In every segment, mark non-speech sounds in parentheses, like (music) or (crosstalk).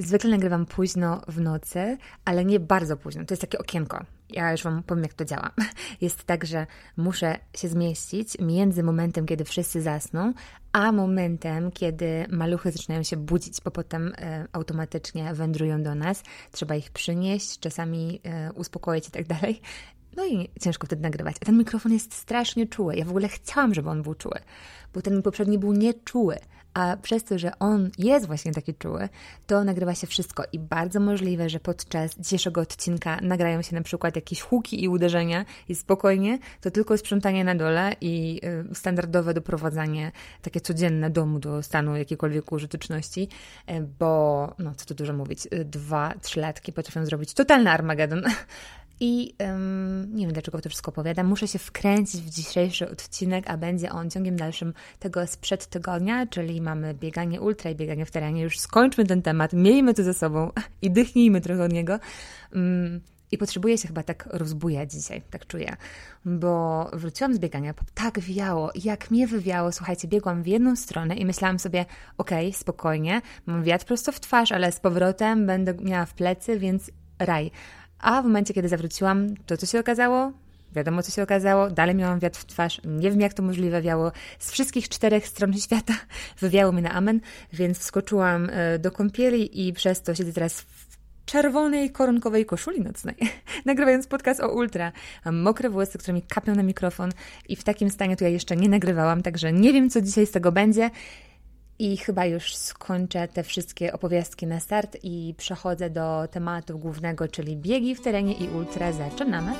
Zwykle nagrywam późno w nocy, ale nie bardzo późno. To jest takie okienko. Ja już Wam powiem, jak to działa. (laughs) Jest tak, że muszę się zmieścić między momentem, kiedy wszyscy zasną, a momentem, kiedy maluchy zaczynają się budzić, bo potem e, automatycznie wędrują do nas. Trzeba ich przynieść, czasami e, uspokoić i tak dalej. No i ciężko wtedy nagrywać. A ten mikrofon jest strasznie czuły. Ja w ogóle chciałam, żeby on był czuły, bo ten poprzedni był nieczuły. A przez to, że on jest właśnie taki czuły, to nagrywa się wszystko i bardzo możliwe, że podczas dzisiejszego odcinka nagrają się na przykład jakieś huki i uderzenia i spokojnie, to tylko sprzątanie na dole i y, standardowe doprowadzanie takie codzienne domu do stanu jakiejkolwiek użyteczności, y, bo no co tu dużo mówić, y, dwa, trzylatki potrafią zrobić totalny Armagedon. (laughs) I um, nie wiem, dlaczego to wszystko opowiadam. Muszę się wkręcić w dzisiejszy odcinek, a będzie on ciągiem dalszym tego sprzed tygodnia, czyli mamy bieganie ultra i bieganie w terenie. Już skończmy ten temat, miejmy to ze sobą i dychnijmy trochę od niego. Um, i potrzebuję się chyba tak rozbujać dzisiaj, tak czuję, bo wróciłam z biegania, tak wiało, jak mnie wywiało, słuchajcie, biegłam w jedną stronę i myślałam sobie, okej, okay, spokojnie, mam wiatr prosto w twarz, ale z powrotem będę miała w plecy, więc raj. A w momencie, kiedy zawróciłam, to co się okazało? Wiadomo, co się okazało. Dalej miałam wiatr w twarz. Nie wiem, jak to możliwe wiało. Z wszystkich czterech stron (laughs) świata wywiało mi na amen, więc wskoczyłam e, do kąpieli i przez to siedzę teraz w czerwonej, koronkowej koszuli nocnej, (laughs) nagrywając podcast o ultra. Mam mokre włosy, które mi kapią na mikrofon i w takim stanie to ja jeszcze nie nagrywałam, także nie wiem, co dzisiaj z tego będzie. I chyba już skończę te wszystkie opowiastki na start i przechodzę do tematu głównego, czyli biegi w terenie i ultra. Zaczynamy.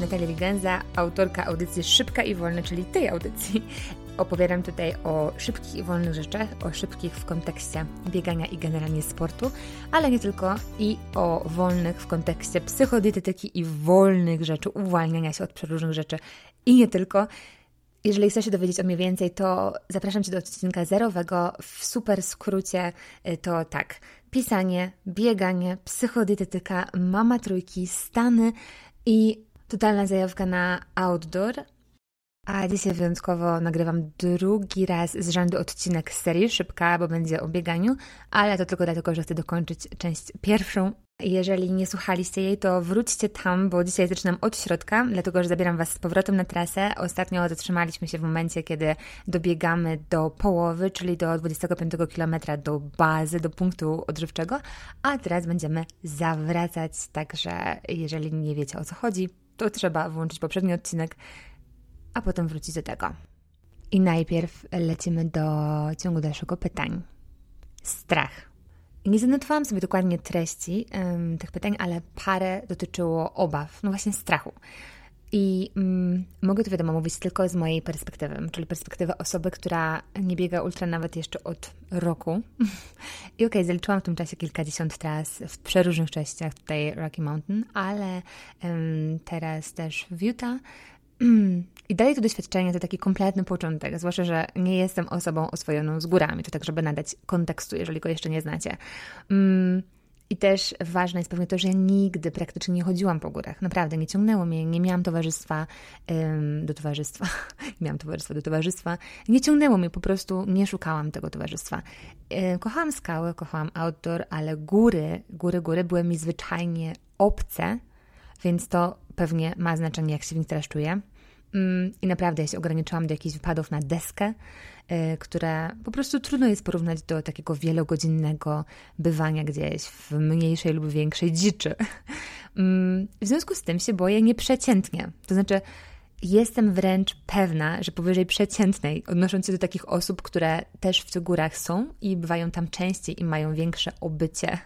Natalia Ligenza, autorka audycji Szybka i Wolna, czyli tej audycji. Opowiadam tutaj o szybkich i wolnych rzeczach, o szybkich w kontekście biegania i generalnie sportu, ale nie tylko, i o wolnych w kontekście psychodietetyki i wolnych rzeczy, uwalniania się od przeróżnych rzeczy i nie tylko. Jeżeli chcesz się dowiedzieć o mnie więcej, to zapraszam Cię do odcinka zerowego. W super skrócie y, to tak: pisanie, bieganie, psychodietetyka, mama trójki, stany i totalna zajawka na outdoor, a dzisiaj wyjątkowo nagrywam drugi raz z rzędu odcinek z serii Szybka, bo będzie o bieganiu, ale to tylko dlatego, że chcę dokończyć część pierwszą. Jeżeli nie słuchaliście jej, to wróćcie tam, bo dzisiaj zaczynam od środka, dlatego że zabieram Was z powrotem na trasę. Ostatnio zatrzymaliśmy się w momencie, kiedy dobiegamy do połowy, czyli do 25 km do bazy, do punktu odżywczego, a teraz będziemy zawracać, także jeżeli nie wiecie o co chodzi, to trzeba włączyć poprzedni odcinek, a potem wrócić do tego. I najpierw lecimy do ciągu dalszego pytań. Strach. Nie zanotowałam sobie dokładnie treści um, tych pytań, ale parę dotyczyło obaw, no właśnie strachu. I mm, mogę tu wiadomo mówić tylko z mojej perspektywy, czyli perspektywy osoby, która nie biega ultra nawet jeszcze od roku. (laughs) I okej, okay, zaliczyłam w tym czasie kilkadziesiąt tras w przeróżnych częściach tutaj Rocky Mountain, ale um, teraz też w Utah. (clears throat) I dalej to doświadczenie to taki kompletny początek, zwłaszcza, że nie jestem osobą oswojoną z górami, to tak, żeby nadać kontekstu, jeżeli go jeszcze nie znacie. Um, i też ważne jest pewnie to, że ja nigdy praktycznie nie chodziłam po górach. Naprawdę, nie ciągnęło mnie, nie miałam towarzystwa do towarzystwa. (laughs) nie miałam towarzystwa do towarzystwa. Nie ciągnęło mnie, po prostu nie szukałam tego towarzystwa. Yy, kochałam skały, kochałam outdoor, ale góry, góry, góry były mi zwyczajnie obce, więc to pewnie ma znaczenie, jak się w nich teraz czuję. Mm, I naprawdę ja się ograniczyłam do jakichś wypadów na deskę, y, które po prostu trudno jest porównać do takiego wielogodzinnego bywania gdzieś w mniejszej lub większej dziczy. (laughs) Mm, w związku z tym się boję nieprzeciętnie. To znaczy, jestem wręcz pewna, że powyżej przeciętnej, odnosząc się do takich osób, które też w tych górach są i bywają tam częściej i mają większe obycie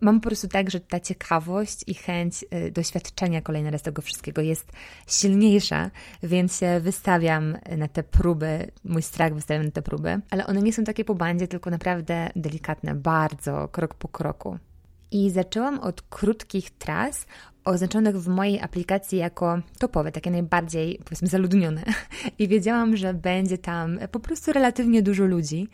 mam po prostu tak, że ta ciekawość i chęć y, doświadczenia kolejny raz tego wszystkiego jest silniejsza, więc się wystawiam na te próby, mój strach wystawiam na te próby, ale one nie są takie po bandzie, tylko naprawdę delikatne, bardzo, krok po kroku. I zaczęłam od krótkich tras oznaczonych w mojej aplikacji jako topowe, takie najbardziej, powiedzmy, zaludnione. (laughs) I wiedziałam, że będzie tam po prostu relatywnie dużo ludzi,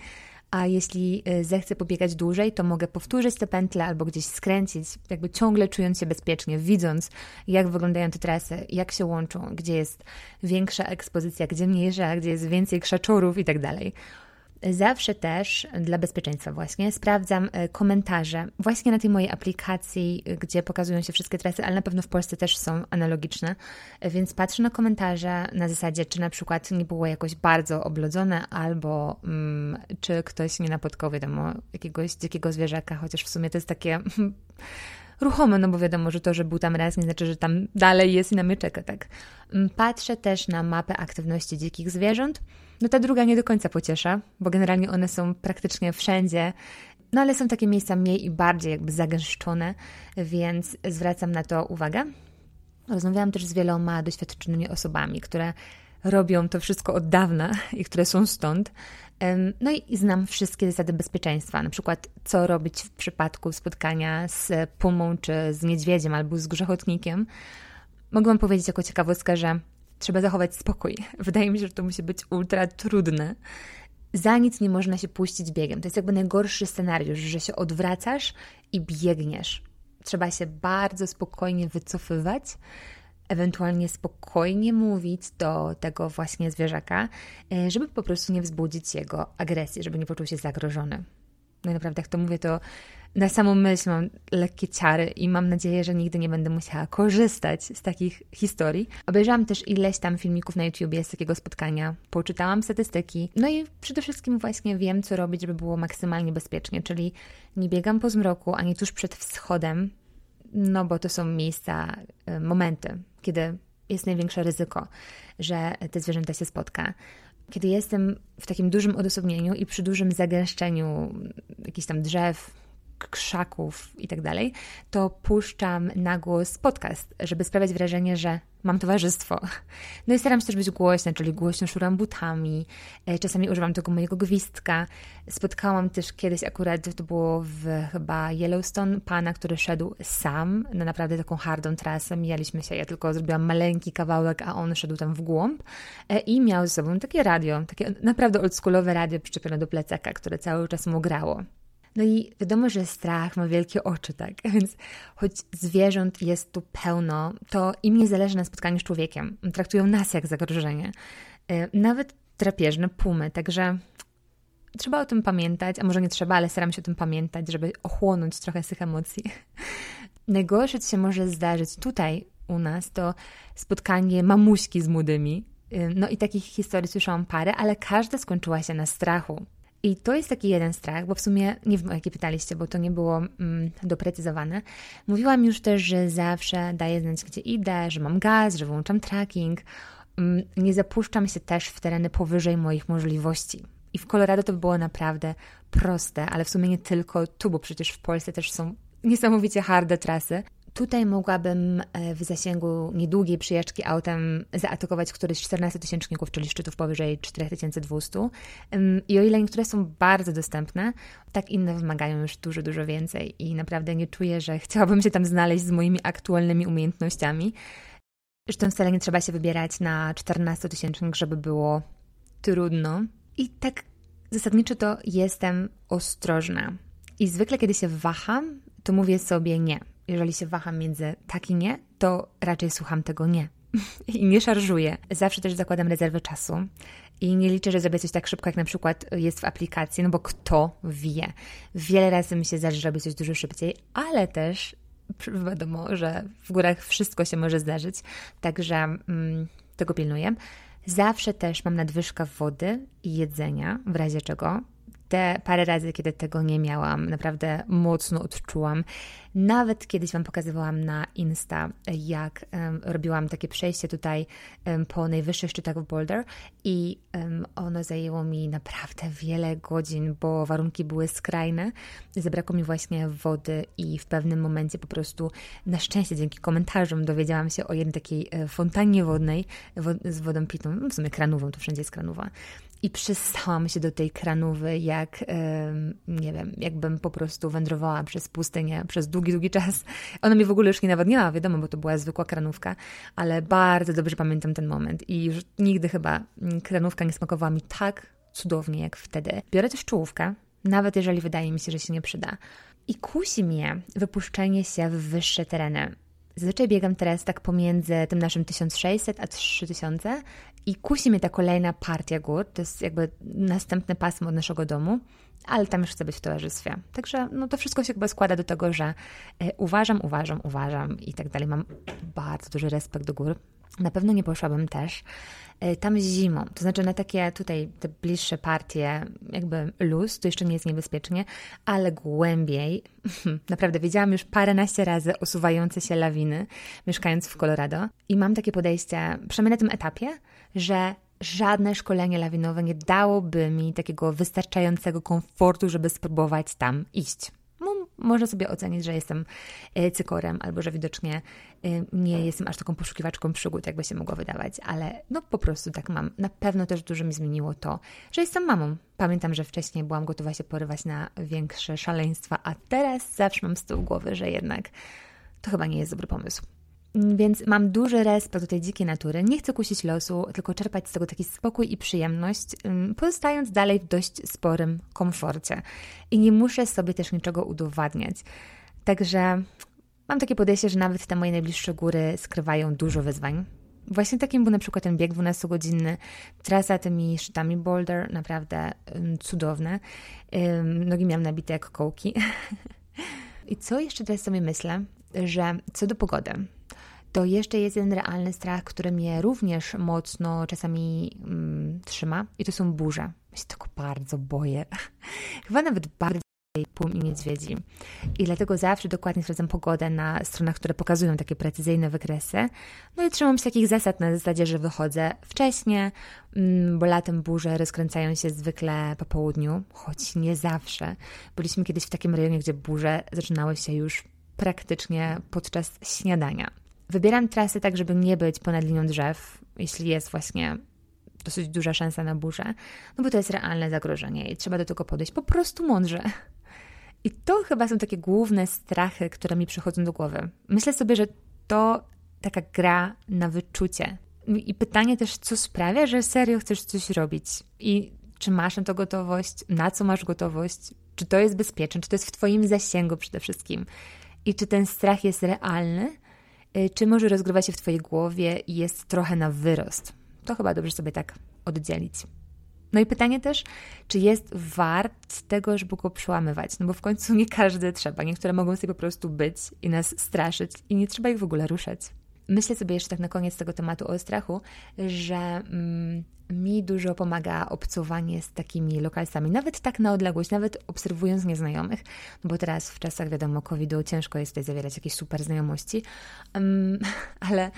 a jeśli y, zechcę pobiegać dłużej, to mogę powtórzyć te pętle albo gdzieś skręcić, jakby ciągle czując się bezpiecznie, widząc jak wyglądają te trasy, jak się łączą, gdzie jest większa ekspozycja, gdzie mniejsza, gdzie jest więcej krzaczorów tak dalej. Zawsze też dla bezpieczeństwa właśnie sprawdzam e, komentarze właśnie na tej mojej aplikacji, gdzie pokazują się wszystkie trasy, ale na pewno w Polsce też są analogiczne, więc patrzę na komentarze na zasadzie, czy na przykład nie było jakoś bardzo oblodzone, albo mm, czy ktoś nie napotkał, wiadomo, jakiegoś dzikiego zwierzaka, chociaż w sumie to jest takie (laughs) ruchome, no bo wiadomo, że to, że był tam raz, nie znaczy, że tam dalej jest i na mnie czeka, tak. Mm, patrzę też na mapę aktywności dzikich zwierząt. No ta druga nie do końca pociesza, bo generalnie one są praktycznie wszędzie, no ale są takie miejsca mniej i bardziej jakby zagęszczone, więc zwracam na to uwagę. Rozmawiałam też z wieloma doświadczonymi osobami, które robią to wszystko od dawna i które są stąd. No i znam wszystkie zasady bezpieczeństwa, na przykład co robić w przypadku spotkania z pumą czy z niedźwiedziem albo z grzechotnikiem. Mogę Wam powiedzieć jako ciekawostkę, że trzeba zachować spokój. (laughs) Wydaje mi się, że to musi być ultra trudne. Za nic nie można się puścić biegiem. To jest jakby najgorszy scenariusz, że się odwracasz i biegniesz. Trzeba się bardzo spokojnie wycofywać, ewentualnie spokojnie mówić do tego właśnie zwierzaka, e, żeby po prostu nie wzbudzić jego agresji, żeby nie poczuł się zagrożony. No naprawdę, jak to mówię, to na samą myśl mam lekkie ciary i mam nadzieję, że nigdy nie będę musiała korzystać z takich historii. Obejrzałam też ileś tam filmików na YouTubie z takiego spotkania, poczytałam statystyki, no i przede wszystkim właśnie wiem, co robić, żeby było maksymalnie bezpiecznie, czyli nie biegam po zmroku, ani tuż przed wschodem, no bo to są miejsca, y, momenty, kiedy jest największe ryzyko, że te zwierzęta się spotka. Kiedy jestem w takim dużym odosobnieniu i przy dużym zagęszczeniu jakichś tam drzew, krzaków i tak dalej, to puszczam na głos podcast, żeby sprawiać wrażenie, że mam towarzystwo. No i staram się też być głośna, czyli głośno szuram butami, e, czasami używam tego mojego gwizdka. Spotkałam też kiedyś akurat, to było w chyba Yellowstone, pana, który szedł sam na naprawdę taką hardą trasę. Mijaliśmy się, ja tylko zrobiłam maleńki kawałek, a on szedł tam w głąb e, i miał ze sobą takie radio, takie naprawdę oldschoolowe radio przyczepione do plecaka, które cały czas mu grało. No i wiadomo, że strach ma wielkie oczy, tak? (laughs) Więc choć zwierząt jest tu pełno, to im nie zależy na spotkaniu z człowiekiem. Traktują nas jak zagrożenie. Y, nawet drapieżne pumy, także trzeba o tym pamiętać, a może nie trzeba, ale staram się o tym pamiętać, żeby ochłonąć trochę z tych emocji. (laughs) Najgorsze, co się może zdarzyć tutaj u nas, to spotkanie mamuśki z młodymi. Y, no i takich historii słyszałam parę, ale każda skończyła się na strachu. I to jest taki jeden strach, bo w sumie nie wiem o jaki pytaliście, bo to nie było mm, doprecyzowane. Mówiłam już też, że zawsze daję znać, gdzie idę, że mam gaz, że wyłączam tracking. Mm, nie zapuszczam się też w tereny powyżej moich możliwości. I w Colorado to było naprawdę proste, ale w sumie nie tylko tu, bo przecież w Polsce też są niesamowicie harde trasy. Tutaj mogłabym e, w zasięgu niedługiej przyjażdżki autem zaatakować któryś 14-tysięczników, czyli szczytów powyżej 4200. I o ile niektóre są bardzo dostępne, tak inne wymagają już dużo, dużo więcej i naprawdę nie czuję, że chciałabym się tam znaleźć z moimi aktualnymi umiejętnościami. Zresztą wcale nie trzeba się wybierać na 14-tysięcznik, żeby było trudno. I tak zasadniczo to jestem ostrożna. I zwykle, kiedy się waham, to mówię sobie nie jeżeli się waham między tak i nie, to raczej słucham tego nie. (laughs) I nie szarżuję. Zawsze też zakładam rezerwę czasu. I nie liczę, że zrobię coś tak szybko, jak na przykład jest w aplikacji, no bo kto wie. Wiele razy mi się zdarzy, że robię coś dużo szybciej, ale też (laughs) wiadomo, że w górach wszystko się może zdarzyć, także mm, tego pilnuję. Zawsze też mam nadwyżkę wody i jedzenia, w razie czego te parę razy, kiedy tego nie miałam, naprawdę mocno odczułam. Nawet kiedyś Wam pokazywałam na Insta, jak um, robiłam takie przejście tutaj um, po najwyższych szczytach w Boulder i um, ono zajęło mi naprawdę wiele godzin, bo warunki były skrajne. Zabrakło mi właśnie wody i w pewnym momencie po prostu, na szczęście dzięki komentarzom dowiedziałam się o jednej takiej e, fontannie wodnej z wodą pitą, w sumie kranową, to wszędzie jest kranowa i przystałam się do tej kranówy, jak nie wiem, jakbym po prostu wędrowała przez pustynię przez długi, długi czas. Ona mi w ogóle już nie nawadniała, wiadomo, bo to była zwykła kranówka, ale bardzo dobrze pamiętam ten moment i już nigdy chyba kranówka nie smakowała mi tak cudownie jak wtedy. Biorę też czołówkę, nawet jeżeli wydaje mi się, że się nie przyda. I kusi mnie wypuszczenie się w wyższe tereny. Zazwyczaj biegam teraz tak pomiędzy tym naszym 1600 a 3000 i kusi mnie ta kolejna partia gór. To jest jakby następne pasmo od naszego domu, ale tam już chcę być w towarzystwie. Także no, to wszystko się jakby składa do tego, że y, uważam, uważam, uważam i tak dalej. Mam bardzo duży respekt do gór. Na pewno nie poszłabym też E, tam zimą, to znaczy na takie tutaj te bliższe partie, jakby luz, to jeszcze nie jest niebezpiecznie, ale głębiej, (laughs) naprawdę wiedziałam już paręnaście razy osuwające się lawiny, mieszkając w Colorado. I mam takie podejście, przynajmniej na tym etapie, że żadne szkolenie lawinowe nie dałoby mi takiego wystarczającego komfortu, żeby spróbować tam iść można sobie ocenić, że jestem e, cykorem albo że widocznie e, nie jestem aż taką poszukiwaczką przygód, jakby się mogło wydawać, ale no po prostu tak mam. Na pewno też dużo mi zmieniło to, że jestem mamą. Pamiętam, że wcześniej byłam gotowa się porywać na większe szaleństwa, a teraz zawsze mam z tyłu głowy, że jednak to chyba nie jest dobry pomysł. Więc mam duży respekt do tej dzikiej natury. Nie chcę kusić losu, tylko czerpać z tego taki spokój i przyjemność, pozostając dalej w dość sporym komforcie. I nie muszę sobie też niczego udowadniać. Także mam takie podejście, że nawet te moje najbliższe góry skrywają dużo wyzwań. Właśnie takim był na przykład ten bieg 12-godzinny, trasa tymi szczytami boulder, naprawdę cudowne. Nogi miałam nabite jak kołki. (laughs) I co jeszcze teraz sobie myślę, że co do pogody, to jeszcze jest jeden realny strach, który mnie również mocno czasami mm, trzyma i to są burze. Ja się tego bardzo boję. (laughs) Chyba nawet bardziej pum i niedźwiedzi. I dlatego zawsze dokładnie sprawdzam pogodę na stronach, które pokazują takie precyzyjne wykresy. No i trzymam się takich zasad na zasadzie, że wychodzę wcześnie, mm, bo latem burze rozkręcają się zwykle po południu, choć nie zawsze. Byliśmy kiedyś w takim rejonie, gdzie burze zaczynały się już praktycznie podczas śniadania. Wybieram trasy tak, żeby nie być ponad linią drzew, jeśli jest właśnie dosyć duża szansa na burzę, no bo to jest realne zagrożenie i trzeba do tego podejść po prostu mądrze. I to chyba są takie główne strachy, które mi przychodzą do głowy. Myślę sobie, że to taka gra na wyczucie. I pytanie też, co sprawia, że serio chcesz coś robić i czy masz na to gotowość, na co masz gotowość, czy to jest bezpieczne, czy to jest w Twoim zasięgu przede wszystkim i czy ten strach jest realny, czy może rozgrywa się w Twojej głowie i jest trochę na wyrost. To chyba dobrze sobie tak oddzielić. No i pytanie też, czy jest wart tego, żeby go przełamywać? No bo w końcu nie każdy trzeba. Niektóre mogą sobie po prostu być i nas straszyć i nie trzeba ich w ogóle ruszać. Myślę sobie jeszcze tak na koniec tego tematu o strachu, że mm, mi dużo pomaga obcowanie z takimi lokalsami, nawet tak na odległość, nawet obserwując nieznajomych, bo teraz w czasach, wiadomo, COVID-u ciężko jest tutaj zawierać jakieś super znajomości, um, (laughs) ale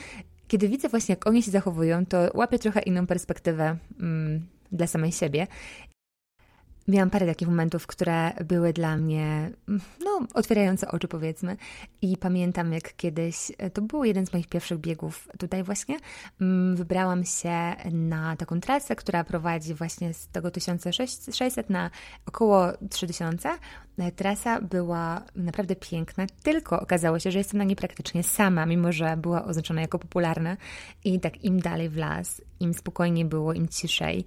kiedy widzę właśnie, jak oni się zachowują, to łapię trochę inną perspektywę um, dla samej siebie Miałam parę takich momentów, które były dla mnie, no, otwierające oczy, powiedzmy. I pamiętam, jak kiedyś, to był jeden z moich pierwszych biegów tutaj, właśnie. Mm, wybrałam się na taką trasę, która prowadzi właśnie z tego 1600 na około 3000. Trasa była naprawdę piękna, tylko okazało się, że jestem na niej praktycznie sama, mimo że była oznaczona jako popularna. I tak im dalej w las, im spokojniej było, im ciszej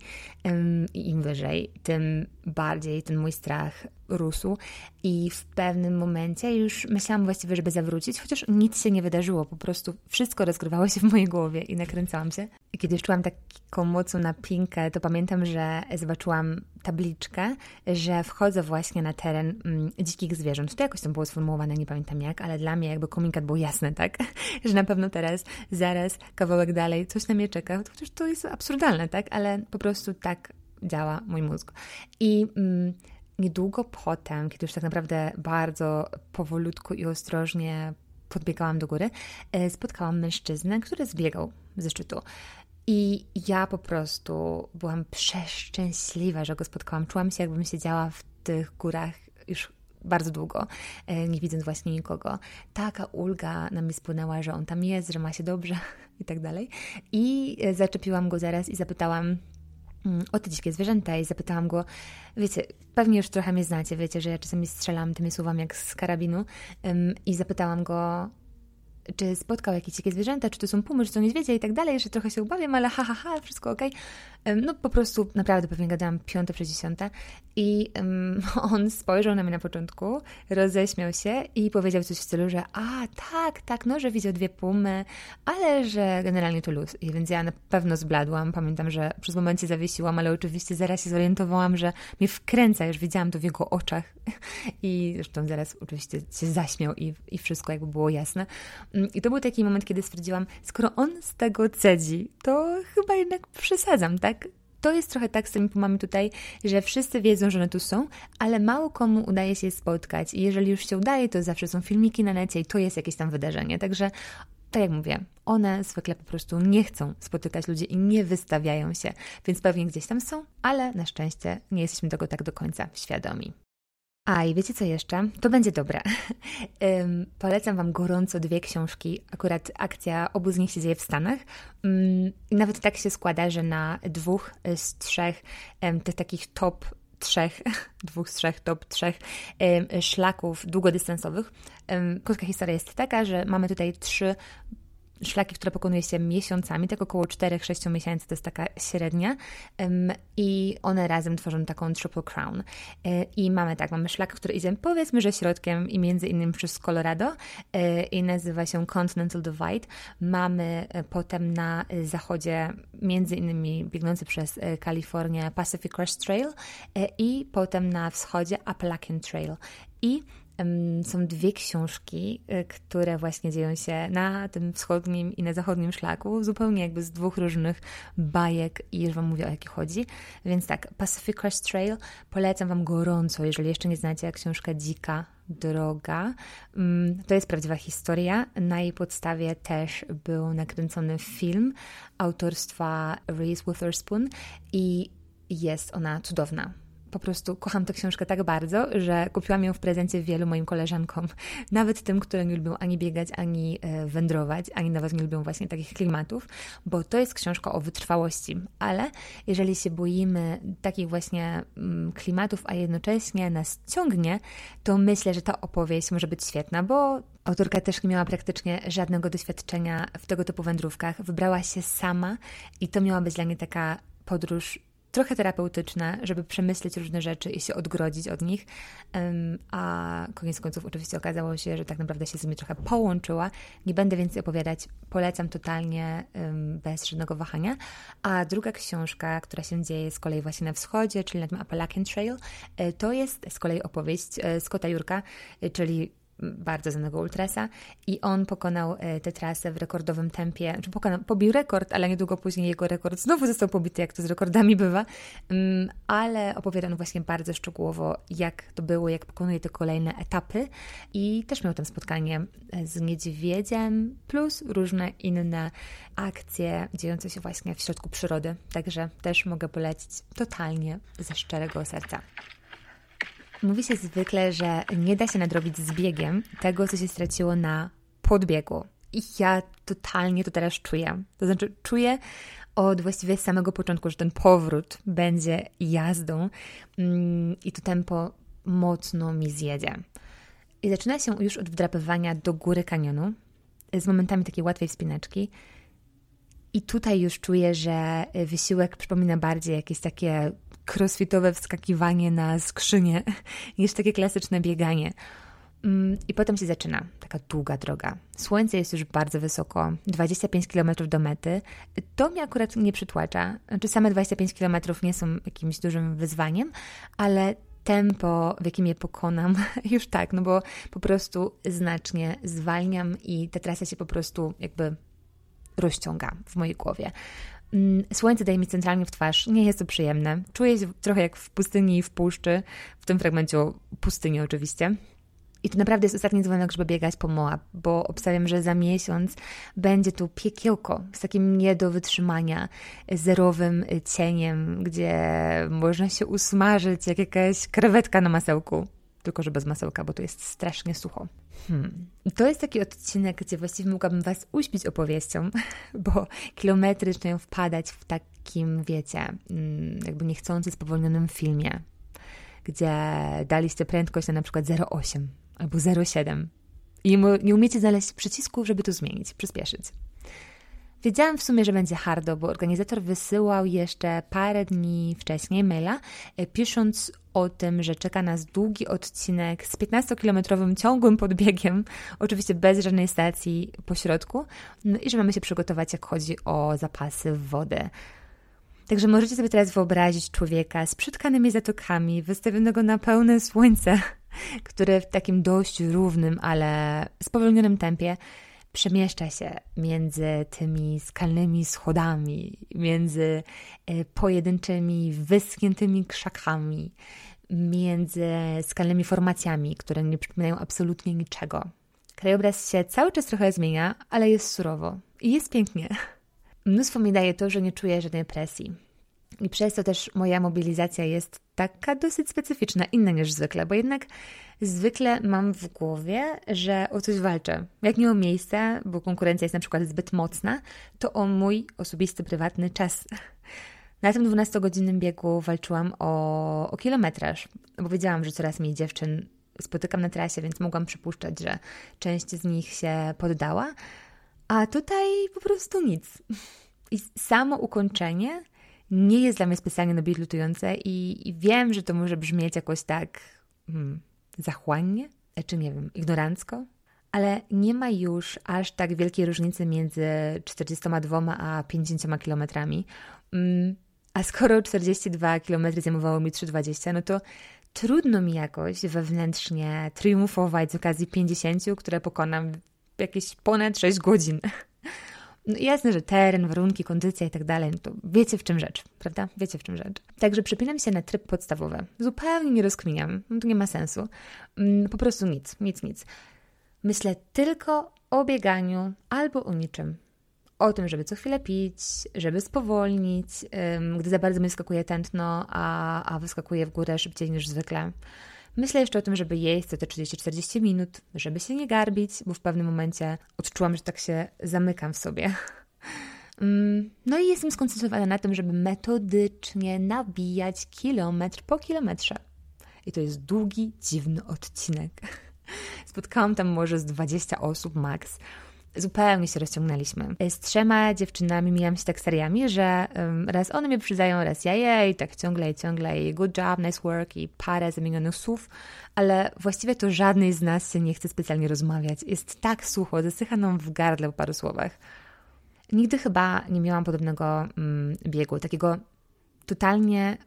i im wyżej, tym bardziej ten mój strach rósł i w pewnym momencie już myślałam właściwie, żeby zawrócić, chociaż nic się nie wydarzyło, po prostu wszystko rozgrywało się w mojej głowie i nakręcałam się. I kiedy już czułam taką mocną napinkę, to pamiętam, że zobaczyłam tabliczkę, że wchodzę właśnie na teren mm, dzikich zwierząt. To jakoś tam było sformułowane, nie pamiętam jak, ale dla mnie jakby komunikat był jasny, tak? (laughs) że na pewno teraz, zaraz, kawałek dalej, coś na mnie czeka, chociaż to jest absurdalne, tak? Ale po prostu tak działa mój mózg. I mm, niedługo potem, kiedy już tak naprawdę bardzo powolutku i ostrożnie podbiegałam do góry, e, spotkałam mężczyznę, który zbiegał ze szczytu. I ja po prostu byłam przeszczęśliwa, że go spotkałam. Czułam się, jakbym siedziała w tych górach już bardzo długo, e, nie widząc właśnie nikogo. Taka ulga na mnie spłynęła, że on tam jest, że ma się dobrze (laughs) i tak dalej. I e, zaczepiłam go zaraz i zapytałam, Mm, o te dzikie zwierzęta i zapytałam go, wiecie, pewnie już trochę mnie znacie, wiecie, że ja czasami strzelam tymi słowami jak z karabinu i zapytałam go, czy spotkał jakieś dzikie zwierzęta, czy to są pumy, czy to niedźwiedzie i tak dalej, że trochę się ubawiam, ale ha, ha, ha, wszystko okej. Okay. No po prostu naprawdę pewnie gadałam piąte przez dziesiąte i um, (laughs) on spojrzał na mnie na początku, roześmiał się i powiedział coś w stylu, że a, tak, tak, no, że widział dwie pumy, ale że generalnie to luz. I więc ja na pewno zbladłam, pamiętam, że przez momencie zawiesiłam, ale oczywiście zaraz się zorientowałam, że mnie wkręca, już widziałam to w jego oczach (laughs) i zresztą zaraz oczywiście się zaśmiał i, i wszystko jakby było jasne. Mm, I to był taki moment, kiedy stwierdziłam, skoro on z tego cedzi, to chyba jednak przesadzam, tak? To jest trochę tak z tymi pumami tutaj, że wszyscy wiedzą, że one tu są, ale mało komu udaje się je spotkać. I jeżeli już się udaje, to zawsze są filmiki na necie i to jest jakieś tam wydarzenie. Także tak jak mówię, one zwykle po prostu nie chcą spotykać ludzi i nie wystawiają się, więc pewnie gdzieś tam są, ale na szczęście nie jesteśmy tego tak do końca świadomi. A i wiecie co jeszcze? To będzie dobre. (laughs) Um, polecam Wam gorąco dwie książki. Akurat akcja obu z nich się dzieje w Stanach. Um, nawet tak się składa, że na dwóch z trzech um, tych takich top trzech, (laughs) dwóch z trzech, top trzech szlaków długodystansowych. Krótka historia jest taka, że mamy tutaj trzy szlaki, które pokonuje się miesiącami, tak około 4-6 miesięcy to jest taka średnia i one razem tworzą taką Triple Crown. E, I mamy tak, mamy szlak, który idzie powiedzmy, że środkiem i między innymi przez Colorado e, i nazywa się Continental Divide. Mamy e, potem na zachodzie między innymi biegnący przez Kalifornię Pacific Crest Trail i potem na wschodzie Appalachian Trail. I są dwie książki, y, które właśnie dzieją się na tym wschodnim i na zachodnim szlaku, zupełnie jakby z dwóch różnych bajek i już Wam mówię o jakie chodzi. Więc tak, Pacific Crest Trail polecam Wam gorąco, jeżeli jeszcze nie znacie, książka Dzika Droga. To jest prawdziwa historia. Na jej podstawie też był nakręcony film autorstwa Reese Witherspoon i jest ona cudowna po prostu kocham tę książkę tak bardzo, że kupiłam ją w prezencie wielu moim koleżankom, (laughs) nawet tym, które nie lubią ani biegać, ani e, wędrować, ani nawet nie lubią właśnie takich klimatów, bo to jest książka o wytrwałości, ale jeżeli się boimy takich właśnie mm, klimatów, a jednocześnie nas ciągnie, to myślę, że ta opowieść może być świetna, bo Autorka też nie miała praktycznie żadnego doświadczenia w tego typu wędrówkach. Wybrała się sama i to miała być dla niej taka podróż trochę terapeutyczne, żeby przemyśleć różne rzeczy i się odgrodzić od nich. A koniec końców oczywiście okazało się, że tak naprawdę się z nimi trochę połączyła. Nie będę więcej opowiadać, polecam totalnie bez żadnego wahania. A druga książka, która się dzieje z kolei właśnie na wschodzie, czyli na tym Appalachian Trail, e, to jest z kolei opowieść e, Scotta Jurka, e, czyli bardzo znanego ultrasa i on pokonał e, tę trasę w rekordowym tempie, czy pokonał, pobił rekord, ale niedługo później jego rekord znowu został pobity, jak to z rekordami bywa, mm, ale opowiadano właśnie bardzo szczegółowo, jak to było, jak pokonuje te kolejne etapy i też miał tam spotkanie z niedźwiedziem, plus różne inne akcje dziejące się właśnie w środku przyrody, także też mogę polecić totalnie ze szczerego serca. Mówi się zwykle, że nie da się nadrobić z biegiem tego, co się straciło na podbiegu. I ja totalnie to teraz czuję. To znaczy, czuję od właściwie samego początku, że ten powrót będzie jazdą mm, i to tempo mocno mi zjedzie. I zaczyna się już od wdrapywania do góry kanionu z momentami takiej łatwej wspinaczki. I tutaj już czuję, że wysiłek przypomina bardziej jakieś takie crossfitowe wskakiwanie na skrzynię (laughs) niż takie klasyczne bieganie. Mm, I potem się zaczyna taka długa droga. Słońce jest już bardzo wysoko, 25 km do mety. To mnie akurat nie przytłacza. Znaczy, same 25 km nie są jakimś dużym wyzwaniem, ale tempo, w jakim je pokonam, (laughs) już tak, no bo po prostu znacznie zwalniam i ta trasa się po prostu jakby rozciąga w mojej głowie. Mm, słońce daje mi centralnie w twarz. Nie jest to przyjemne. Czuję się trochę jak w pustyni i w puszczy, w tym fragmencie o pustyni oczywiście. I to naprawdę jest ostatni dzwonek, żeby biegać po Moab, bo obstawiam, że za miesiąc będzie tu piekiełko z takim nie do wytrzymania, zerowym cieniem, gdzie można się usmażyć jak jakaś krewetka na masełku tylko że bez masełka, bo tu jest strasznie sucho. Hmm. To jest taki odcinek, gdzie właściwie mogłabym Was uśpić opowieścią, (laughs) bo kilometry zaczynają wpadać w takim, wiecie, mm, jakby niechcący spowolnionym filmie, gdzie daliście prędkość na przykład 0,8 albo 0,7 I nie umiecie znaleźć przycisku, żeby to zmienić, przyspieszyć. Wiedziałam w sumie, że będzie hardo, bo organizator wysyłał jeszcze parę dni wcześniej maila, e, pisząc o tym, że czeka nas długi odcinek z 15-kilometrowym ciągłym podbiegiem, oczywiście bez żadnej stacji po środku, no i że mamy się przygotować, jak chodzi o zapasy wody. Także możecie sobie teraz wyobrazić człowieka z przytkanymi zatokami, wystawionego na pełne słońce, (laughs) który w takim dość równym, ale spowolnionym tempie przemieszcza się między tymi skalnymi schodami, między e, pojedynczymi, wyschniętymi krzakami, między skalnymi formacjami, które nie przypominają absolutnie niczego. Krajobraz się cały czas trochę zmienia, ale jest surowo i jest pięknie. Mnóstwo mi daje to, że nie czuję żadnej presji. I przez to też moja mobilizacja jest taka dosyć specyficzna, inna niż zwykle, bo jednak zwykle mam w głowie, że o coś walczę. Jak nie o miejsce, bo konkurencja jest na przykład zbyt mocna, to o mój osobisty, prywatny czas. Na tym 12-godzinnym biegu walczyłam o, o kilometraż, bo wiedziałam, że coraz mniej dziewczyn spotykam na trasie, więc mogłam przypuszczać, że część z nich się poddała, a tutaj po prostu nic. I samo ukończenie nie jest dla mnie specjalnie nobilitujące i, i wiem, że to może brzmieć jakoś tak hmm, zachłannie, czy nie wiem, ignorancko, ale nie ma już aż tak wielkiej różnicy między 42 a 50 kilometrami. Mm, a skoro 42 km zajmowało mi 3,20, no to trudno mi jakoś wewnętrznie triumfować z okazji 50, które pokonam w jakieś ponad 6 godzin. No jasne, że teren, warunki, kondycja i tak dalej, no to wiecie w czym rzecz, prawda? Wiecie w czym rzecz. Także przypinam się na tryb podstawowy. Zupełnie nie rozkminiam, no to nie ma sensu. Mm, po prostu nic, nic, nic. Myślę tylko o bieganiu albo o niczym. O tym, żeby co chwilę pić, żeby spowolnić, gdy za bardzo mi skakuje tętno, a, a wyskakuje w górę szybciej niż zwykle. Myślę jeszcze o tym, żeby jeść co te 30-40 minut, żeby się nie garbić, bo w pewnym momencie odczułam, że tak się zamykam w sobie. (laughs) Mm, no i jestem skoncentrowana na tym, żeby metodycznie nabijać kilometr po kilometrze. I to jest długi, dziwny odcinek. (laughs) Spotkałam tam może z 20 osób max zupełnie się rozciągnęliśmy. Z trzema dziewczynami mijam się tak seriami, że raz one mnie przyznają, raz ja jej, tak ciągle i ciągle i good job, nice work i parę zamienionych słów, ale właściwie to żadnej z nas się nie chce specjalnie rozmawiać. Jest tak sucho, zasycha nam w gardle po paru słowach. Nigdy chyba nie miałam podobnego mm, biegu, takiego totalnie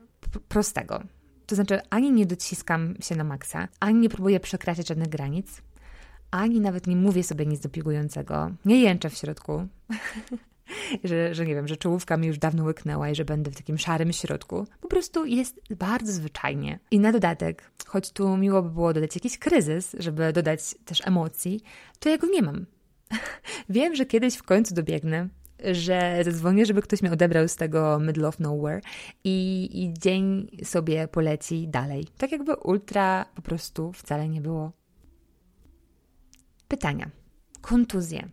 prostego. To znaczy, ani nie dociskam się na maksa, ani nie próbuję przekraczać żadnych granic, ani nawet nie mówię sobie nic dopigującego. Nie jęczę w środku. (laughs) że, że nie wiem, że czołówka mi już dawno łyknęła i że będę w takim szarym środku. Po prostu jest bardzo zwyczajnie. I na dodatek, choć tu miło by było dodać jakiś kryzys, żeby dodać też emocji, to ja go nie mam. (laughs) Wiem, że kiedyś w końcu dobiegnę, że zadzwonię, żeby ktoś mnie odebrał z tego middle of nowhere i, i dzień sobie poleci dalej. Tak jakby ultra po prostu wcale nie było. Pytania. Kontuzje.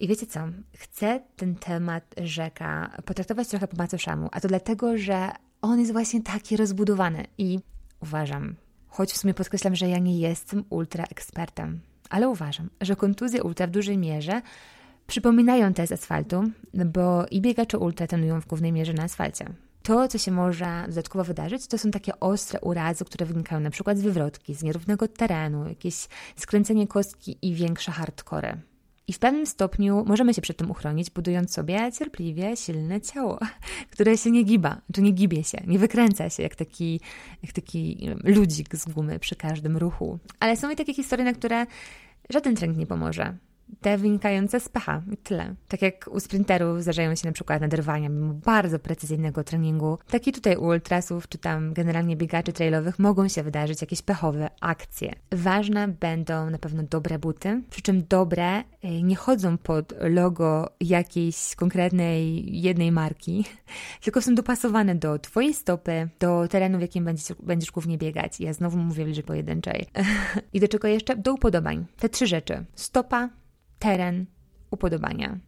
I wiecie co? Chcę ten temat rzeka potraktować trochę po macoszemu, a to dlatego, że on jest właśnie taki rozbudowany i uważam, choć w sumie podkreślam, że ja nie jestem ultra ekspertem, ale uważam, że kontuzje ultra w dużej mierze przypominają te z asfaltu, bo i biegacze ultra trenują w głównej mierze na asfalcie. To, co się może dodatkowo wydarzyć, to są takie ostre urazy, które wynikają na przykład z wywrotki, z nierównego terenu, jakieś skręcenie kostki i większe hardcore. I w pewnym stopniu możemy się przed tym uchronić, budując sobie cierpliwie silne ciało, (laughs) które się nie giba, czy nie gibie się, nie wykręca się jak taki, jak taki ludzik z gumy przy każdym ruchu. Ale są i takie historie, na które żaden trening nie pomoże te wynikające z pecha i tyle. Tak jak u sprinterów zdarzają się na przykład naderwania mimo bardzo precyzyjnego treningu, tak i tutaj u ultrasów czy tam generalnie biegaczy trailowych mogą się wydarzyć jakieś pechowe akcje. Ważne będą na pewno dobre buty, przy czym dobre e, nie chodzą pod logo jakiejś konkretnej jednej marki, (laughs) tylko są dopasowane do Twojej stopy, do terenu, w jakim będziesz, będziesz głównie biegać. Ja znowu mówię w pojedynczej. (laughs) I do czego jeszcze? Do upodobań. Te trzy rzeczy. Stopa, teren, upodobania.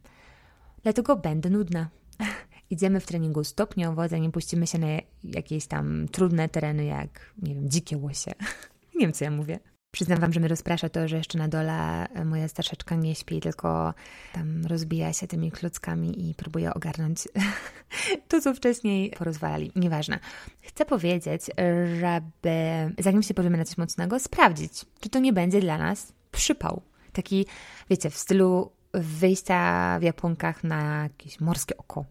Dlatego będę nudna. (laughs) Idziemy w treningu stopniowo, zanim puścimy się na jakieś tam trudne tereny, jak, nie wiem, dzikie łosie. (laughs) nie wiem, co ja mówię. Przyznam Wam, że mnie rozprasza to, że jeszcze na dole moja starszeczka nie śpi, tylko tam rozbija się tymi klockami i próbuje ogarnąć (laughs) to, co wcześniej porozwalali. Nieważne. Chcę powiedzieć, żeby zanim się powiemy na coś mocnego, sprawdzić, czy to nie będzie dla nas przypał. Taki, wiecie, w stylu wyjścia w Japonkach na jakieś morskie oko.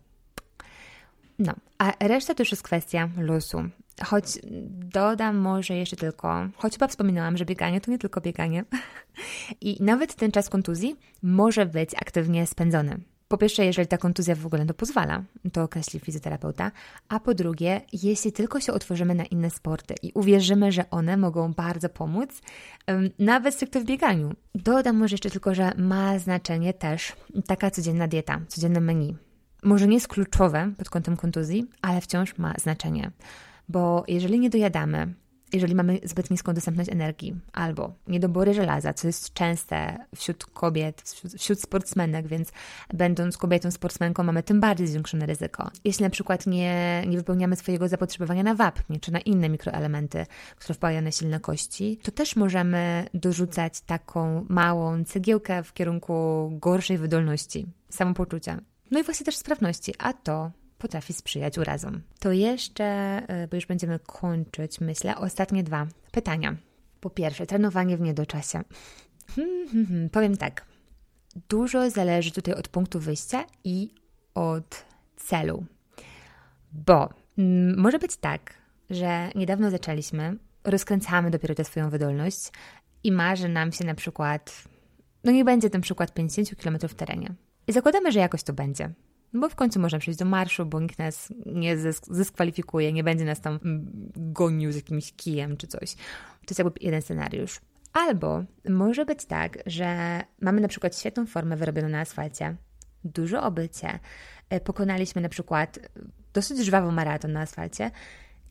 No, a reszta to już jest kwestia losu. Choć dodam może jeszcze tylko, choć chyba wspominałam, że bieganie to nie tylko bieganie. (laughs) I nawet ten czas kontuzji może być aktywnie spędzony. Po pierwsze, jeżeli ta kontuzja w ogóle to pozwala, to określi fizjoterapeuta, a po drugie, jeśli tylko się otworzymy na inne sporty i uwierzymy, że one mogą bardzo pomóc, nawet stricte w bieganiu. Dodam może jeszcze tylko, że ma znaczenie też taka codzienna dieta, codzienne menu. Może nie jest kluczowe pod kątem kontuzji, ale wciąż ma znaczenie. Bo jeżeli nie dojadamy, jeżeli mamy zbyt niską dostępność energii albo niedobory żelaza, co jest częste wśród kobiet, wśród, wśród sportsmenek, więc będąc kobietą sportsmenką mamy tym bardziej zwiększone ryzyko. Jeśli na przykład nie, nie wypełniamy swojego zapotrzebowania na wapnie czy na inne mikroelementy, które wpływają na silne kości, to też możemy dorzucać taką małą cegiełkę w kierunku gorszej wydolności, samopoczucia. No i właśnie też sprawności, a to potrafi sprzyjać urazom. To jeszcze, e, bo już będziemy kończyć, myślę, ostatnie dwa pytania. Po pierwsze, trenowanie w niedoczasie. (laughs) Powiem tak. Dużo zależy tutaj od punktu wyjścia i od celu. Bo mm, może być tak, że niedawno zaczęliśmy, rozkręcamy dopiero tę swoją wydolność i marzy nam się na przykład, no nie będzie ten przykład 50 km w terenie. I zakładamy, że jakoś to będzie. Bo w końcu można przejść do marszu, bo nikt nas nie zdyskwalifikuje, nie będzie nas tam mm, gonił z jakimś kijem czy coś. To jest jakby jeden scenariusz. Albo może być tak, że mamy na przykład świetną formę wyrobioną na asfalcie, dużo obycie, e, pokonaliśmy na przykład dosyć żwawy maraton na asfalcie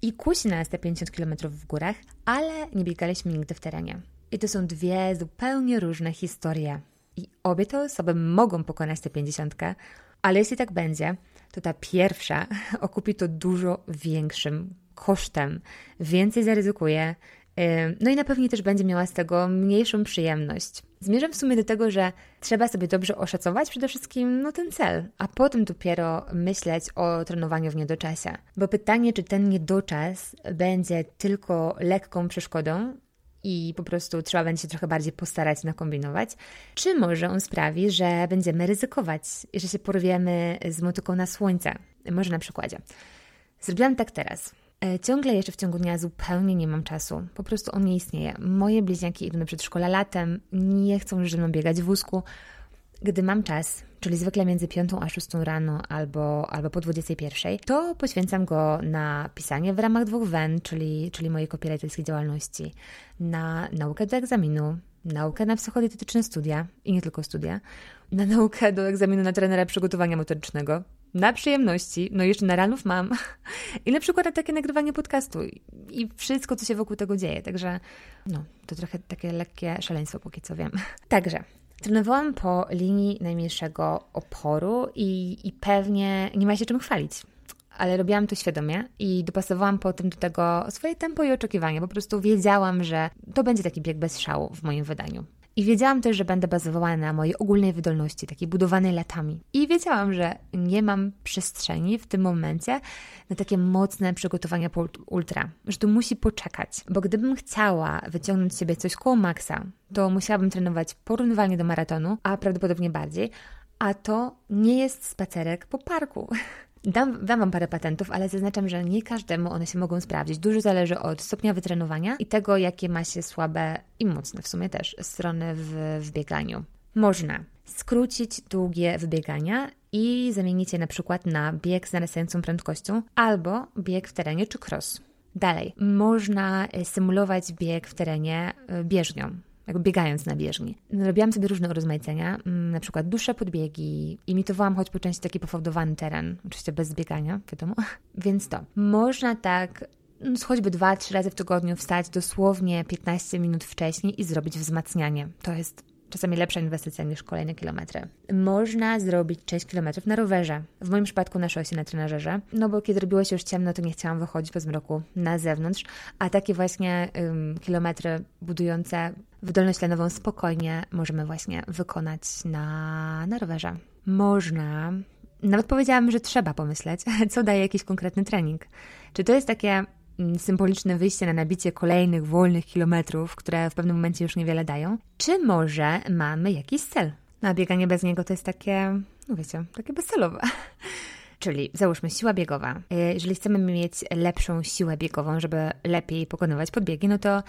i kusi nas te 50 km w górach, ale nie biegaliśmy nigdy w terenie. I to są dwie zupełnie różne historie. I obie te osoby mogą pokonać tę 50, ale jeśli tak będzie, to ta pierwsza (laughs) okupi to dużo większym kosztem, więcej zaryzykuje, no i na pewno też będzie miała z tego mniejszą przyjemność. Zmierzam w sumie do tego, że trzeba sobie dobrze oszacować przede wszystkim no, ten cel, a potem dopiero myśleć o trenowaniu w niedoczasie. Bo pytanie, czy ten niedoczas będzie tylko lekką przeszkodą, i po prostu trzeba będzie się trochę bardziej postarać nakombinować, czy może on sprawi, że będziemy ryzykować i że się porwiemy z motyką na słońce. Może na przykładzie. Zrobiłam tak teraz. E, ciągle jeszcze w ciągu dnia zupełnie nie mam czasu. Po prostu on nie istnieje. Moje bliźniaki idą do przedszkola latem, nie chcą już ze mną biegać w wózku. Gdy mam czas, czyli zwykle między 5 a 6 rano albo, albo po 21, to poświęcam go na pisanie w ramach dwóch WEN, czyli, czyli mojej copywriterskiej działalności, na naukę do egzaminu, naukę na psychodietetyczne studia i nie tylko studia, na naukę do egzaminu na trenera przygotowania motorycznego, na przyjemności, no jeszcze na ranów mam (laughs) i na przykład na takie nagrywanie podcastu i wszystko, co się wokół tego dzieje. Także no, to trochę takie lekkie szaleństwo, póki co wiem. (laughs) Także Trenowałam po linii najmniejszego oporu i, i pewnie nie ma się czym chwalić. Ale robiłam to świadomie i dopasowałam potem do tego swoje tempo i oczekiwania. Po prostu wiedziałam, że to będzie taki bieg bez szału w moim wydaniu. I wiedziałam też, że będę bazowała na mojej ogólnej wydolności, takiej budowanej latami. I wiedziałam, że nie mam przestrzeni w tym momencie na takie mocne przygotowania po ultra, że to musi poczekać. Bo gdybym chciała wyciągnąć z siebie coś koło maksa, to musiałabym trenować porównywalnie do maratonu, a prawdopodobnie bardziej, a to nie jest spacerek po parku. (laughs) Dam, dam Wam parę patentów, ale zaznaczam, że nie każdemu one się mogą sprawdzić. Dużo zależy od stopnia wytrenowania i tego, jakie ma się słabe i mocne w sumie też strony w, w bieganiu. Można skrócić długie wybiegania i zamienić je na przykład na bieg z narastającą prędkością albo bieg w terenie czy cross. Dalej, można symulować bieg w terenie e, bieżnią, jakby biegając na bieżni. Robiłam sobie różne urozmaicenia, mm, na przykład dłuższe podbiegi, imitowałam choć po części taki pofałdowany teren, oczywiście bez biegania, wiadomo. (laughs) Więc to, można tak no, choćby dwa, trzy razy w tygodniu wstać dosłownie 15 minut wcześniej i zrobić wzmacnianie. To jest czasami lepsza inwestycja niż kolejne kilometry. Można zrobić 6 kilometrów na rowerze. W moim przypadku na szosie, na trenażerze. No bo kiedy robiło się już ciemno, to nie chciałam wychodzić po zmroku na zewnątrz, a takie właśnie um, kilometry budujące wydolność tlenową spokojnie możemy właśnie wykonać na, na rowerze. Można nawet powiedziałam, że trzeba pomyśleć, (laughs) co daje jakiś konkretny trening. Czy to jest takie symboliczne wyjście na nabicie kolejnych wolnych kilometrów, które w pewnym momencie już niewiele dają? Czy może mamy jakiś cel? No a bieganie bez niego to jest takie, no wiecie, takie bezcelowe. (laughs) Czyli załóżmy siła biegowa. Jeżeli chcemy mieć lepszą siłę biegową, żeby lepiej pokonywać podbiegi, no to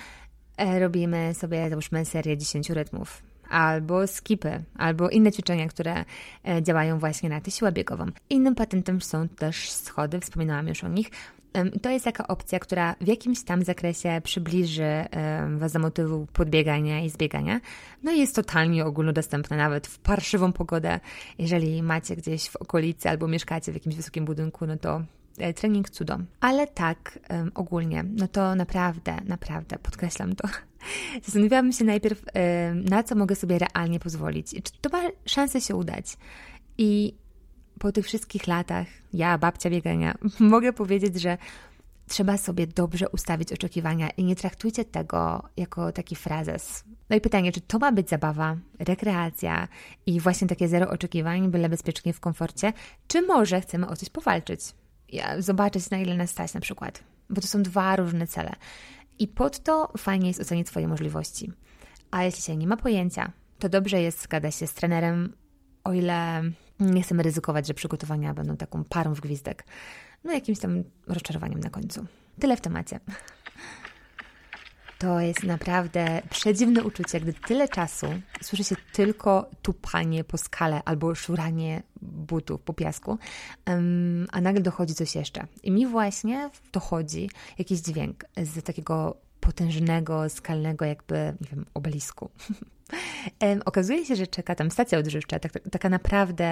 e, robimy sobie, załóżmy, serię 10 rytmów albo skipy, albo inne ćwiczenia, które e, działają właśnie na tę siłę biegową. Innym patentem są też schody, wspominałam już o nich. To jest taka opcja, która w jakimś tam zakresie przybliży Was do motywu podbiegania i zbiegania. No i jest totalnie ogólnodostępna, nawet w parszywą pogodę. Jeżeli macie gdzieś w okolicy albo mieszkacie w jakimś wysokim budynku, no to e, trening cudo. Ale tak ogólnie, no to naprawdę, naprawdę, podkreślam to, (laughs) Zastanawiałabym się najpierw, na co mogę sobie realnie pozwolić. Czy to ma szansę się udać? I po tych wszystkich latach, ja, babcia biegania, (laughs) mogę powiedzieć, że trzeba sobie dobrze ustawić oczekiwania i nie traktujcie tego jako taki frazes. No i pytanie, czy to ma być zabawa, rekreacja i właśnie takie zero oczekiwań, byle bezpiecznie w komforcie, czy może chcemy o coś powalczyć? Zobaczyć, na ile nas stać na przykład. Bo to są dwa różne cele. I pod to fajnie jest ocenić swoje możliwości. A jeśli się nie ma pojęcia, to dobrze jest zgadać się z trenerem, o ile nie chcemy ryzykować, że przygotowania będą taką parą w gwizdek. No jakimś tam rozczarowaniem na końcu. Tyle w temacie. To jest naprawdę przedziwne uczucie, gdy tyle czasu słyszy się tylko tupanie po skale albo szuranie butów po piasku, a nagle dochodzi coś jeszcze. I mi właśnie dochodzi jakiś dźwięk z takiego potężnego, skalnego jakby, nie wiem, obelisku. (laughs) okazuje się, że czeka tam stacja odżywcza, tak, tak, taka naprawdę,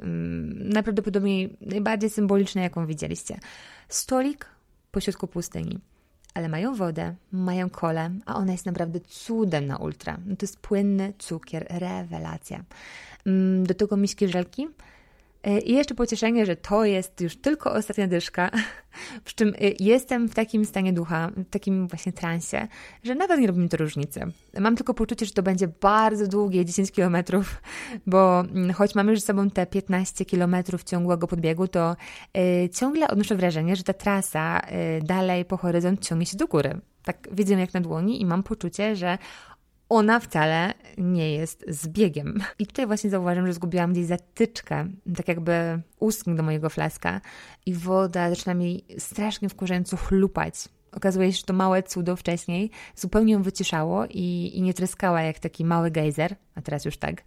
um, najprawdopodobniej najbardziej symboliczna, jaką widzieliście. Stolik pośrodku pustyni ale mają wodę, mają kole, a ona jest naprawdę cudem na ultra. No to jest płynny cukier, rewelacja. Mm, do tego miski żelki, I jeszcze pocieszenie, że to jest już tylko ostatnia dyszka, (laughs) przy czym e, jestem w takim stanie ducha, w takim właśnie transie, że nawet nie robi mi to różnicy. Mam tylko poczucie, że to będzie bardzo długie 10 kilometrów, (laughs) bo mm, choć mamy już ze sobą te 15 kilometrów ciągłego podbiegu, to y, ciągle odnoszę wrażenie, że ta trasa dalej po horyzont ciągnie się do góry. Tak widzę jak na dłoni i mam poczucie, że ona wcale nie jest zbiegiem. I tutaj właśnie zauważyłam, że zgubiłam gdzieś zatyczkę, tak jakby ustnik do mojego flaska i woda zaczyna mi strasznie wkurzająco chlupać. Okazuje się, że to małe cudo wcześniej zupełnie ją wyciszało i, i nie tryskała jak taki mały gejzer, a teraz już tak.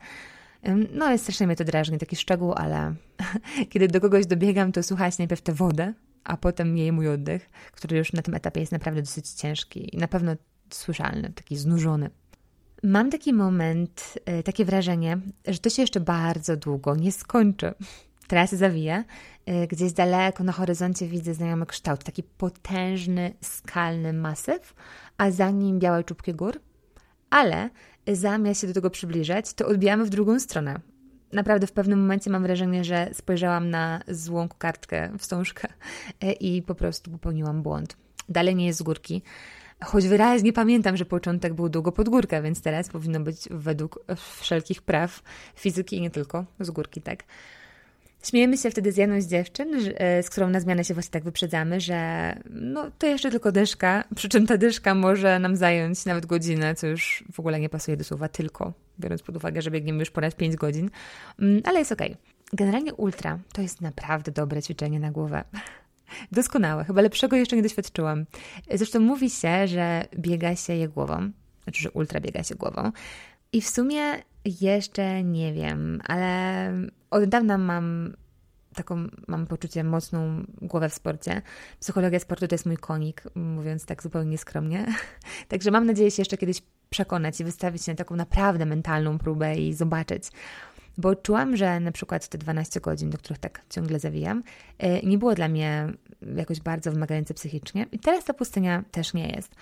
No, jest strasznie mnie to drażni, taki szczegół, ale (laughs) kiedy do kogoś dobiegam, to słuchać najpierw tę wodę, a potem jej mój oddech, który już na tym etapie jest naprawdę dosyć ciężki i na pewno słyszalny, taki znużony. Mam taki moment, e, takie wrażenie, że to się jeszcze bardzo długo nie skończy. (laughs) Teraz zawija. E, gdzieś daleko na horyzoncie widzę znajomy kształt, taki potężny, skalny masyw, a za nim białe czubki gór. Ale zamiast się do tego przybliżać, to odbijamy w drugą stronę. Naprawdę w pewnym momencie mam wrażenie, że spojrzałam na złą kartkę, wstążkę (laughs) e, i po prostu popełniłam błąd. Dalej nie jest z górki. Choć wyraźnie pamiętam, że początek był długo pod górkę, więc teraz powinno być według wszelkich praw fizyki i nie tylko z górki, tak. Śmiejemy się wtedy z jedną z dziewczyn, e, z którą na zmianę się właśnie tak wyprzedzamy, że no to jeszcze tylko dyszka, przy czym ta dyszka może nam zająć nawet godzinę, co już w ogóle nie pasuje do słowa tylko, biorąc pod uwagę, że biegniemy już ponad 5 godzin, mm, ale jest okej. Okay. Generalnie ultra to jest naprawdę dobre ćwiczenie na głowę. Doskonałe, chyba lepszego jeszcze nie doświadczyłam. Zresztą mówi się, że biega się je głową, znaczy, że ultra biega się głową. I w sumie jeszcze nie wiem, ale od dawna mam taką, mam poczucie mocną głowę w sporcie. Psychologia sportu to jest mój konik, mówiąc tak zupełnie skromnie. (laughs) Także mam nadzieję się jeszcze kiedyś przekonać i wystawić się na taką naprawdę mentalną próbę i zobaczyć, bo czułam, że na przykład te 12 godzin, do których tak ciągle zawijam, e, nie było dla mnie jakoś bardzo wymagające psychicznie. I teraz ta pustynia też nie jest.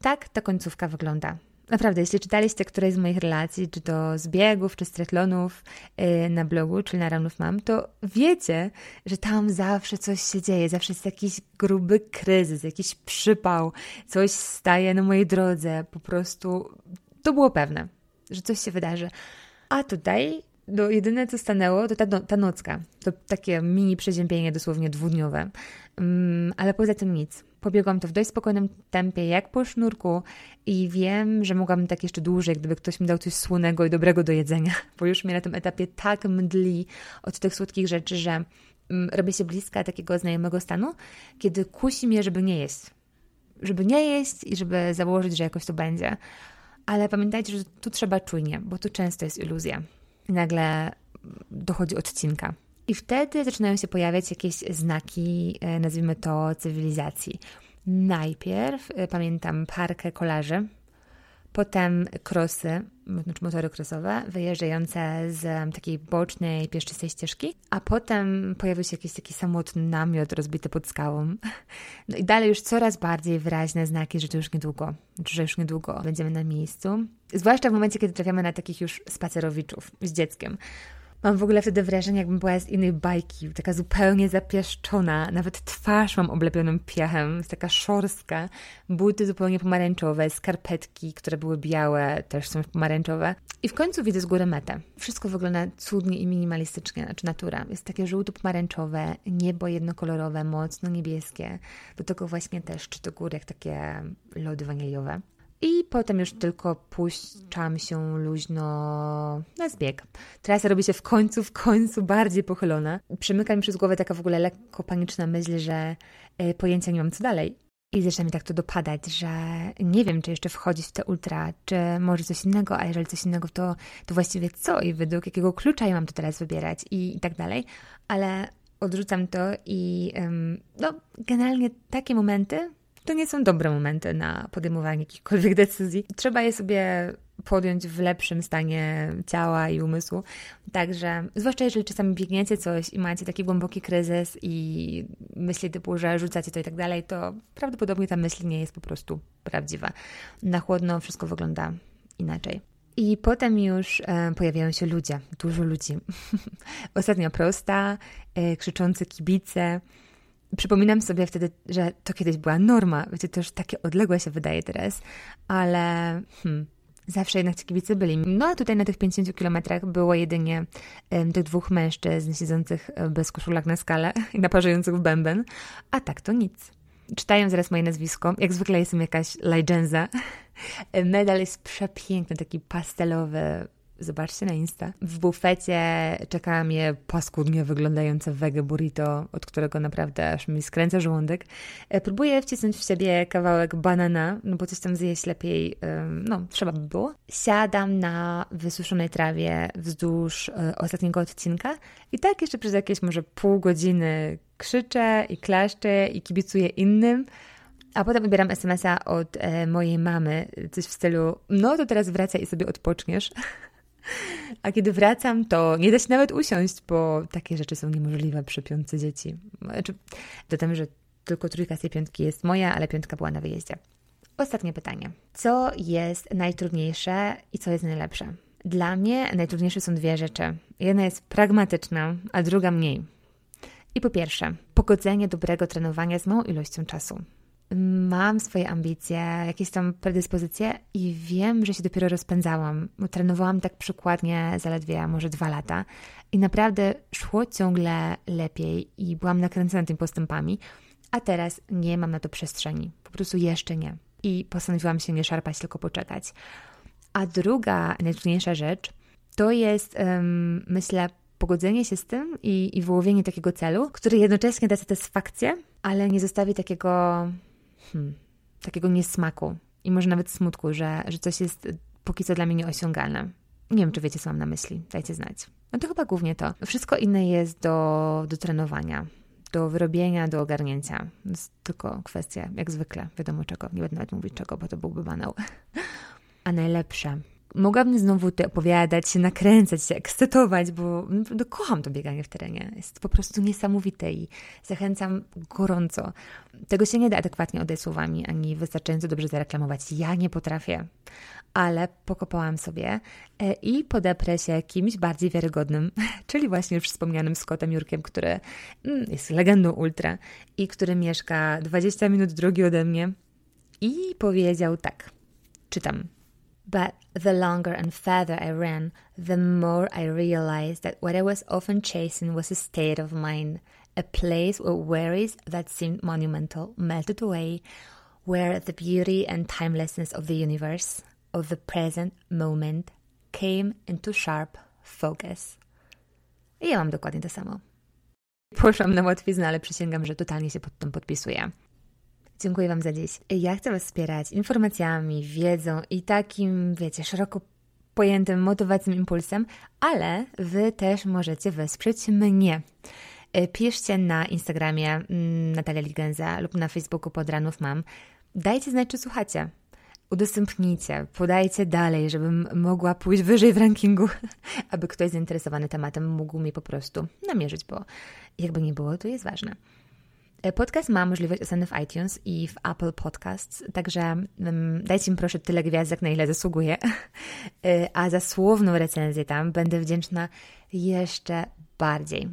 Tak ta końcówka wygląda. Naprawdę, jeśli czytaliście któreś z moich relacji, czy to z biegów, czy z triathlonów yy, na blogu, czy na Ranów Mam, to wiecie, że tam zawsze coś się dzieje, zawsze jest jakiś gruby kryzys, jakiś przypał, coś staje na mojej drodze, po prostu to było pewne, że coś się wydarzy. A tutaj no, jedyne co stanęło to ta, no, ta nocka. To takie mini przeziębienie dosłownie dwudniowe. Um, ale poza tym nic. Pobiegłam to w dość spokojnym tempie, jak po sznurku i wiem, że mogłabym tak jeszcze dłużej, gdyby ktoś mi dał coś słonego i dobrego do jedzenia, (laughs) bo już mnie na tym etapie tak mdli od tych słodkich rzeczy, że um, robię się bliska takiego znajomego stanu, kiedy kusi mnie, żeby nie jeść. Żeby nie jeść i żeby założyć, że jakoś to będzie. Ale pamiętajcie, że tu trzeba czujnie, bo tu często jest iluzja. Nagle dochodzi odcinka. I wtedy zaczynają się pojawiać jakieś znaki, e, nazwijmy to, cywilizacji. Najpierw e, pamiętam parkę kolarzy, potem krosy, znaczy motory krosowe, wyjeżdżające z takiej bocznej, pieszczystej ścieżki, a potem pojawił się jakiś taki samotny namiot rozbity pod skałą. (laughs) No i dalej już coraz bardziej wyraźne znaki, że to już niedługo, znaczy, że już niedługo będziemy na miejscu. Zwłaszcza w momencie, kiedy trafiamy na takich już spacerowiczów z dzieckiem. Mam w ogóle wtedy wrażenie, jakbym była z innej bajki, taka zupełnie zapieszczona. Nawet twarz mam oblepioną piachem, jest taka szorstka. Buty zupełnie pomarańczowe, skarpetki, które były białe, też są pomarańczowe. I w końcu widzę z góry metę. Wszystko wygląda cudnie i minimalistycznie, znaczy natura. Jest takie żółto-pomarańczowe, niebo jednokolorowe, mocno niebieskie. Do tego właśnie też do góry, jak takie lody waniliowe. I potem już tylko puszczam się luźno na zbieg. Trasa robi się w końcu, w końcu bardziej pochylona. Przemyka mi przez głowę taka w ogóle lekko paniczna myśl, że y, pojęcia nie mam co dalej. I zaczyna mi tak to dopadać, że nie wiem, czy jeszcze wchodzić w te ultra, czy może coś innego, a jeżeli coś innego, to, to właściwie co i według jakiego klucza ja mam to teraz wybierać i, i tak dalej. Ale odrzucam to i no, generalnie takie momenty to nie są dobre momenty na podejmowanie jakichkolwiek decyzji. Trzeba je sobie podjąć w lepszym stanie ciała i umysłu. Także, zwłaszcza jeżeli czasami biegniecie coś i macie taki głęboki kryzys i myśli typu, że rzucacie to i tak dalej, to prawdopodobnie ta myśl nie jest po prostu prawdziwa. Na chłodno wszystko wygląda inaczej. I potem już e, pojawiają się ludzie, dużo ludzi. (laughs) Ostatnio prosta, e, krzyczące kibice, przypominam sobie wtedy, że to kiedyś była norma. Wiecie, to już takie odległe się wydaje teraz, ale hmm, zawsze jednak ci kibice byli. No a tutaj na tych 50 kilometrach było jedynie um, tych dwóch mężczyzn siedzących e, bez koszulek na skale i naparzających w bęben, a tak to nic. Czytają zaraz moje nazwisko. Jak zwykle jestem jakaś legenza. (laughs) Medal jest przepiękny, taki pastelowy, Zobaczcie na Insta. W bufecie czeka mnie paskudnie wyglądające wege burrito, od którego naprawdę aż mi skręca żołądek. E, próbuję wcisnąć w siebie kawałek banana, no bo coś tam zjeść lepiej, no trzeba by było. Siadam na wysuszonej trawie wzdłuż e, ostatniego odcinka i tak jeszcze przez jakieś może pół godziny krzyczę i klaszczę i kibicuję innym. A potem odbieram SMS-a od e, mojej mamy, coś w stylu: No to teraz wracaj i sobie odpoczniesz. (laughs) A kiedy wracam, to nie da się nawet usiąść, bo takie rzeczy są niemożliwe przy piątce dzieci. Znaczy, dodam, że tylko trójka z tej piątki jest moja, ale piątka była na wyjeździe. Ostatnie pytanie. Co jest najtrudniejsze i co jest najlepsze? Dla mnie najtrudniejsze są dwie rzeczy. Jedna jest pragmatyczna, a druga mniej. I po pierwsze, pogodzenie dobrego trenowania z małą ilością czasu mam swoje ambicje, jakieś tam predyspozycje i wiem, że się dopiero rozpędzałam. Trenowałam tak przykładnie zaledwie może dwa lata i naprawdę szło ciągle lepiej i byłam nakręcona tymi postępami, a teraz nie mam na to przestrzeni. Po prostu jeszcze nie. I postanowiłam się nie szarpać, tylko poczekać. A druga, najtrudniejsza rzecz to jest, um, myślę, pogodzenie się z tym i, i wyłowienie takiego celu, który jednocześnie da satysfakcję, ale nie zostawi takiego hmm, takiego niesmaku i może nawet smutku, że, że coś jest póki co dla mnie nieosiągalne. Nie wiem, czy wiecie, co mam na myśli. Dajcie znać. No to chyba głównie to. Wszystko inne jest do, do trenowania, do wyrobienia, do ogarnięcia. To jest tylko kwestia, jak zwykle, wiadomo czego. Nie będę nawet mówić czego, bo to byłby banał. (laughs) A najlepsze, mogłabym znowu tutaj opowiadać się, nakręcać się, ekscytować, bo no, kocham to bieganie w terenie. Jest po prostu niesamowite i zachęcam gorąco. Tego się nie da adekwatnie odejść słowami, ani wystarczająco dobrze zareklamować. Ja nie potrafię. Ale pokopałam sobie e, i podeprę się kimś bardziej wiarygodnym, (laughs) czyli właśnie już wspomnianym Scottem Jurkiem, który mm, jest legendą ultra i który mieszka 20 minut drogi ode mnie i powiedział tak. Czytam. But the longer and farther I ran, the more I realized that what I was often chasing was a state of mind, a place where worries that seemed monumental melted away, where the beauty and timelessness of the universe, of the present moment, came into sharp focus. I ja mam dokładnie to samo. Poszłam na łatwiznę, ale przysięgam, że totalnie się pod tym podpisuję. Dziękuję Wam za dziś. Ja chcę Was wspierać informacjami, wiedzą i takim, wiecie, szeroko pojętym motywacyjnym impulsem, ale Wy też możecie wesprzeć mnie. E, piszcie na Instagramie mm, Natalia Ligenza lub na Facebooku Podranów Mam. Dajcie znać, czy słuchacie. Udostępnijcie, podajcie dalej, żebym mogła pójść wyżej w rankingu, (laughs) aby ktoś zainteresowany tematem mógł mi po prostu namierzyć, bo jakby nie było, to jest ważne. E, podcast ma możliwość oceny w iTunes i w Apple Podcasts, także um, dajcie mi proszę tyle gwiazdek, na ile zasługuje. (laughs) E, a za słowną recenzję tam będę wdzięczna jeszcze bardziej.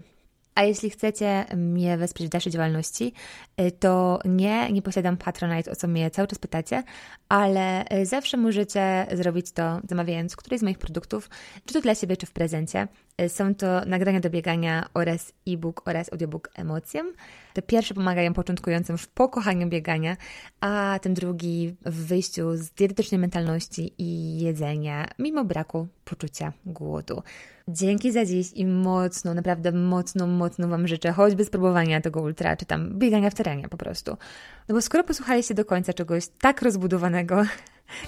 A jeśli chcecie mnie wesprzeć w dalszej działalności, y, to nie, nie posiadam Patronite, o co mnie cały czas pytacie, ale zawsze możecie zrobić to zamawiając któryś z moich produktów, czy to dla siebie, czy w prezencie. Y, są to nagrania do biegania oraz e-book oraz audiobook Emocjem. Te pierwsze pomagają początkującym w pokochaniu biegania, a ten drugi w wyjściu z dietetycznej mentalności i jedzenia, mimo braku poczucia głodu. Dzięki za dziś i mocno, naprawdę mocno, mocno Wam życzę choćby spróbowania tego ultra, czy tam biegania w terenie po prostu. No bo skoro posłuchaliście do końca czegoś tak rozbudowanego,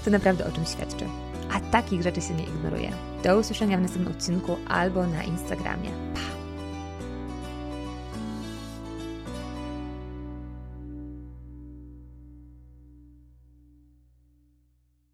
to naprawdę o czym świadczy. A takich rzeczy się nie ignoruje. Do usłyszenia w następnym odcinku albo na Instagramie. Pa!